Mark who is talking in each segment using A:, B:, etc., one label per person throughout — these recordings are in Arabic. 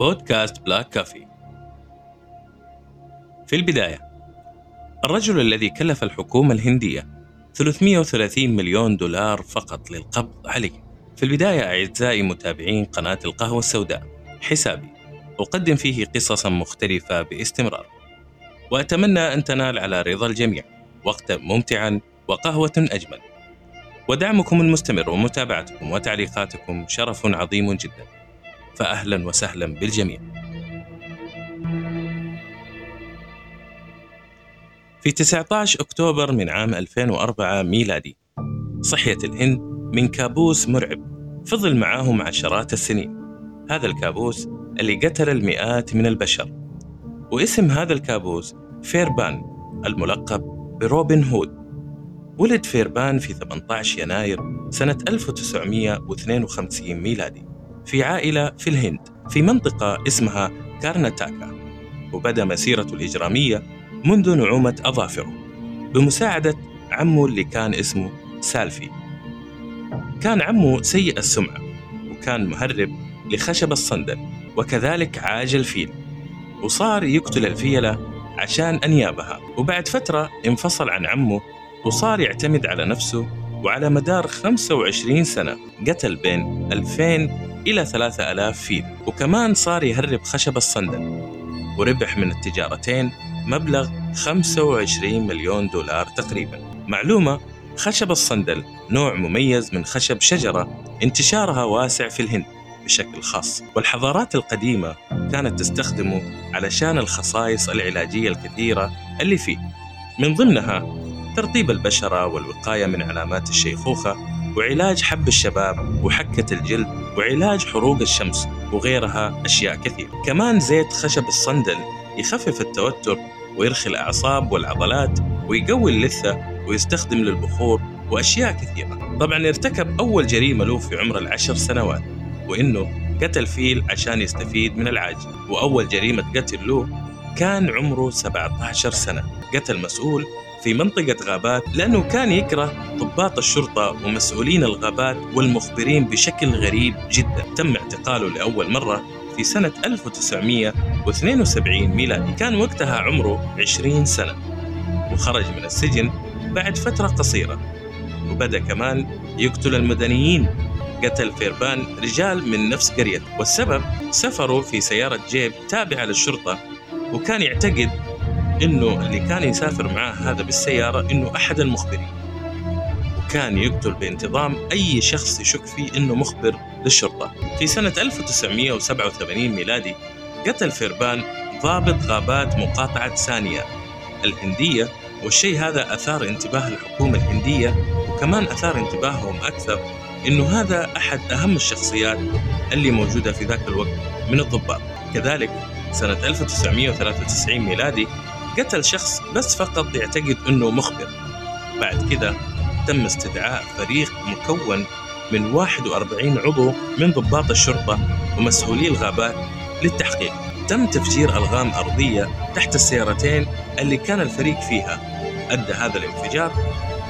A: بودكاست بلاك كافي. في البداية الرجل الذي كلف الحكومة الهندية 330 مليون دولار فقط للقبض عليه. في البداية أعزائي متابعين قناة القهوة السوداء حسابي أقدم فيه قصصا مختلفة باستمرار. وأتمنى أن تنال على رضا الجميع وقتا ممتعا وقهوة أجمل. ودعمكم المستمر ومتابعتكم وتعليقاتكم شرف عظيم جدا. فأهلا وسهلا بالجميع. في 19 أكتوبر من عام 2004 ميلادي صحيت الهند من كابوس مرعب فضل معاهم عشرات السنين. هذا الكابوس اللي قتل المئات من البشر. واسم هذا الكابوس فيربان الملقب بروبن هود. ولد فيربان في 18 يناير سنة 1952 ميلادي. في عائلة في الهند في منطقة اسمها كارناتاكا وبدأ مسيرته الإجرامية منذ نعومة أظافره بمساعدة عمه اللي كان اسمه سالفي. كان عمه سيء السمعة وكان مهرب لخشب الصندل وكذلك عاج الفيل وصار يقتل الفيلة عشان أنيابها. وبعد فترة انفصل عن عمه وصار يعتمد على نفسه وعلى مدار 25 سنة قتل بين 2000 إلى 3000 فيل. وكمان صار يهرب خشب الصندل. وربح من التجارتين مبلغ 25 مليون دولار تقريبا. معلومة خشب الصندل نوع مميز من خشب شجرة انتشارها واسع في الهند بشكل خاص. والحضارات القديمة كانت تستخدمه علشان الخصائص العلاجية الكثيرة اللي فيه. من ضمنها ترطيب البشرة والوقاية من علامات الشيخوخة وعلاج حب الشباب وحكة الجلد وعلاج حروق الشمس وغيرها أشياء كثيرة. كمان زيت خشب الصندل يخفف التوتر ويرخي الأعصاب والعضلات ويقوي اللثة ويستخدم للبخور وأشياء كثيرة. طبعا ارتكب أول جريمة له في عمر العشر سنوات وإنه قتل فيل عشان يستفيد من العاج. وأول جريمة قتل له كان عمره 17 سنة. قتل مسؤول في منطقة غابات لأنه كان يكره ضباط الشرطة ومسؤولين الغابات والمخبرين بشكل غريب جدا. تم اعتقاله لأول مرة في سنة 1972 ميلادي. كان وقتها عمره 20 سنة. وخرج من السجن بعد فترة قصيرة. وبدأ كمان يقتل المدنيين. قتل فيربان رجال من نفس قريته والسبب سفروا في سيارة جيب تابعة للشرطة. وكان يعتقد إنه اللي كان يسافر معاه هذا بالسيارة إنه أحد المخبرين. وكان يقتل بانتظام أي شخص يشك فيه إنه مخبر للشرطة. في سنة 1987 ميلادي قتل فيربان ضابط غابات مقاطعة سانيا الهندية والشيء هذا أثار انتباه الحكومة الهندية وكمان أثار انتباههم أكثر إنه هذا أحد أهم الشخصيات اللي موجودة في ذاك الوقت من الضباط. كذلك سنة 1993 ميلادي قتل شخص بس فقط يعتقد أنه مخبر. بعد كذا تم استدعاء فريق مكون من 41 عضو من ضباط الشرطة ومسؤولي الغابات للتحقيق. تم تفجير ألغام أرضية تحت السيارتين اللي كان الفريق فيها. أدى هذا الانفجار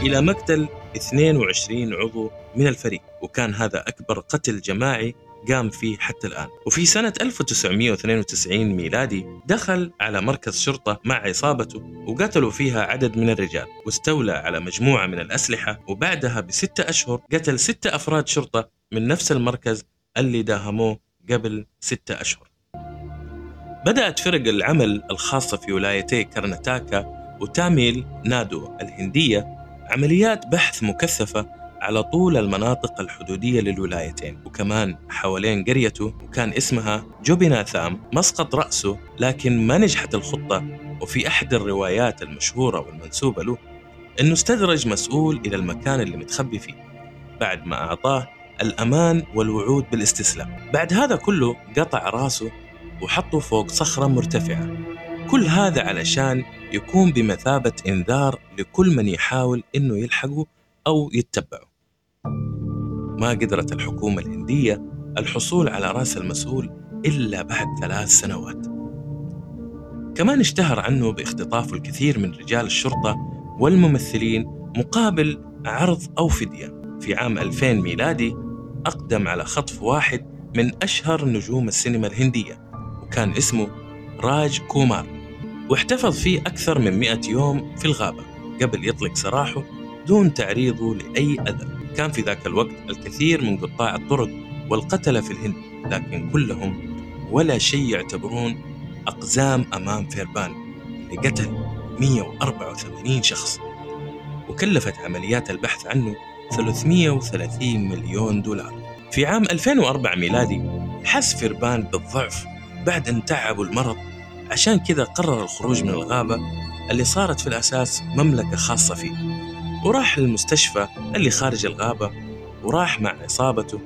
A: إلى مقتل 22 عضو من الفريق وكان هذا أكبر قتل جماعي قام فيه حتى الآن. وفي سنة 1992 ميلادي دخل على مركز شرطة مع عصابته وقتلوا فيها عدد من الرجال واستولى على مجموعة من الأسلحة وبعدها بستة أشهر قتل ستة أفراد شرطة من نفس المركز اللي داهموه قبل ستة أشهر. بدأت فرق العمل الخاصة في ولايتي كرناتاكا وتاميل نادو الهندية عمليات بحث مكثفة على طول المناطق الحدودية للولايتين وكمان حوالين قريته وكان اسمها جوبيناثام مسقط رأسه لكن ما نجحت الخطة. وفي أحد الروايات المشهورة والمنسوبة له أنه استدرج مسؤول إلى المكان اللي متخبي فيه بعد ما أعطاه الأمان والوعود بالاستسلام. بعد هذا كله قطع رأسه وحطه فوق صخرة مرتفعة. كل هذا علشان يكون بمثابة إنذار لكل من يحاول إنه يلحقه أو يتبعه. ما قدرت الحكومة الهندية الحصول على رأس المسؤول إلا بعد ثلاث سنوات. كمان اشتهر عنه باختطاف الكثير من رجال الشرطة والممثلين مقابل عرض أو فدية. في عام 2000 ميلادي أقدم على خطف واحد من أشهر نجوم السينما الهندية وكان اسمه راج كومار واحتفظ فيه أكثر من 100 يوم في الغابة قبل يطلق سراحه دون تعريضه لأي أذى. كان في ذاك الوقت الكثير من قطاع الطرق والقتلة في الهند لكن كلهم ولا شيء يعتبرون أقزام أمام فيربان اللي قتل 184 شخص. وكلفت عمليات البحث عنه 330 مليون دولار. في عام 2004 ميلادي حس فيربان بالضعف بعد أن تعب المرض عشان كذا قرر الخروج من الغابة اللي صارت في الأساس مملكة خاصة فيه. وراح للمستشفى اللي خارج الغابة وراح مع عصابته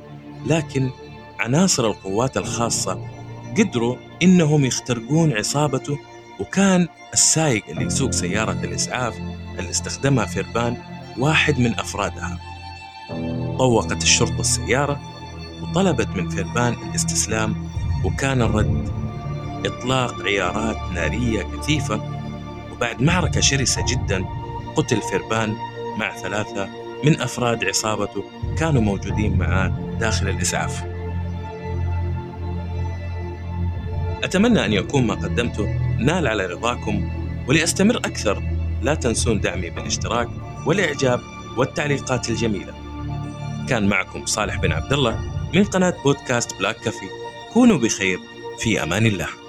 A: لكن عناصر القوات الخاصة قدروا إنهم يخترقون عصابته وكان السائق اللي يسوق سيارة الإسعاف اللي استخدمها فيربان واحد من أفرادها. طوقت الشرطة السيارة وطلبت من فيربان الاستسلام وكان الرد إطلاق عيارات نارية كثيفة وبعد معركة شرسة جدا قتل فيربان مع ثلاثة من أفراد عصابته كانوا موجودين معاه داخل الإسعاف. أتمنى أن يكون ما قدمته نال على رضاكم ولأستمر أكثر. لا تنسون دعمي بالاشتراك والإعجاب والتعليقات الجميلة. كان معكم صالح بن عبد الله من قناة بودكاست بلاك كافي. كونوا بخير في أمان الله.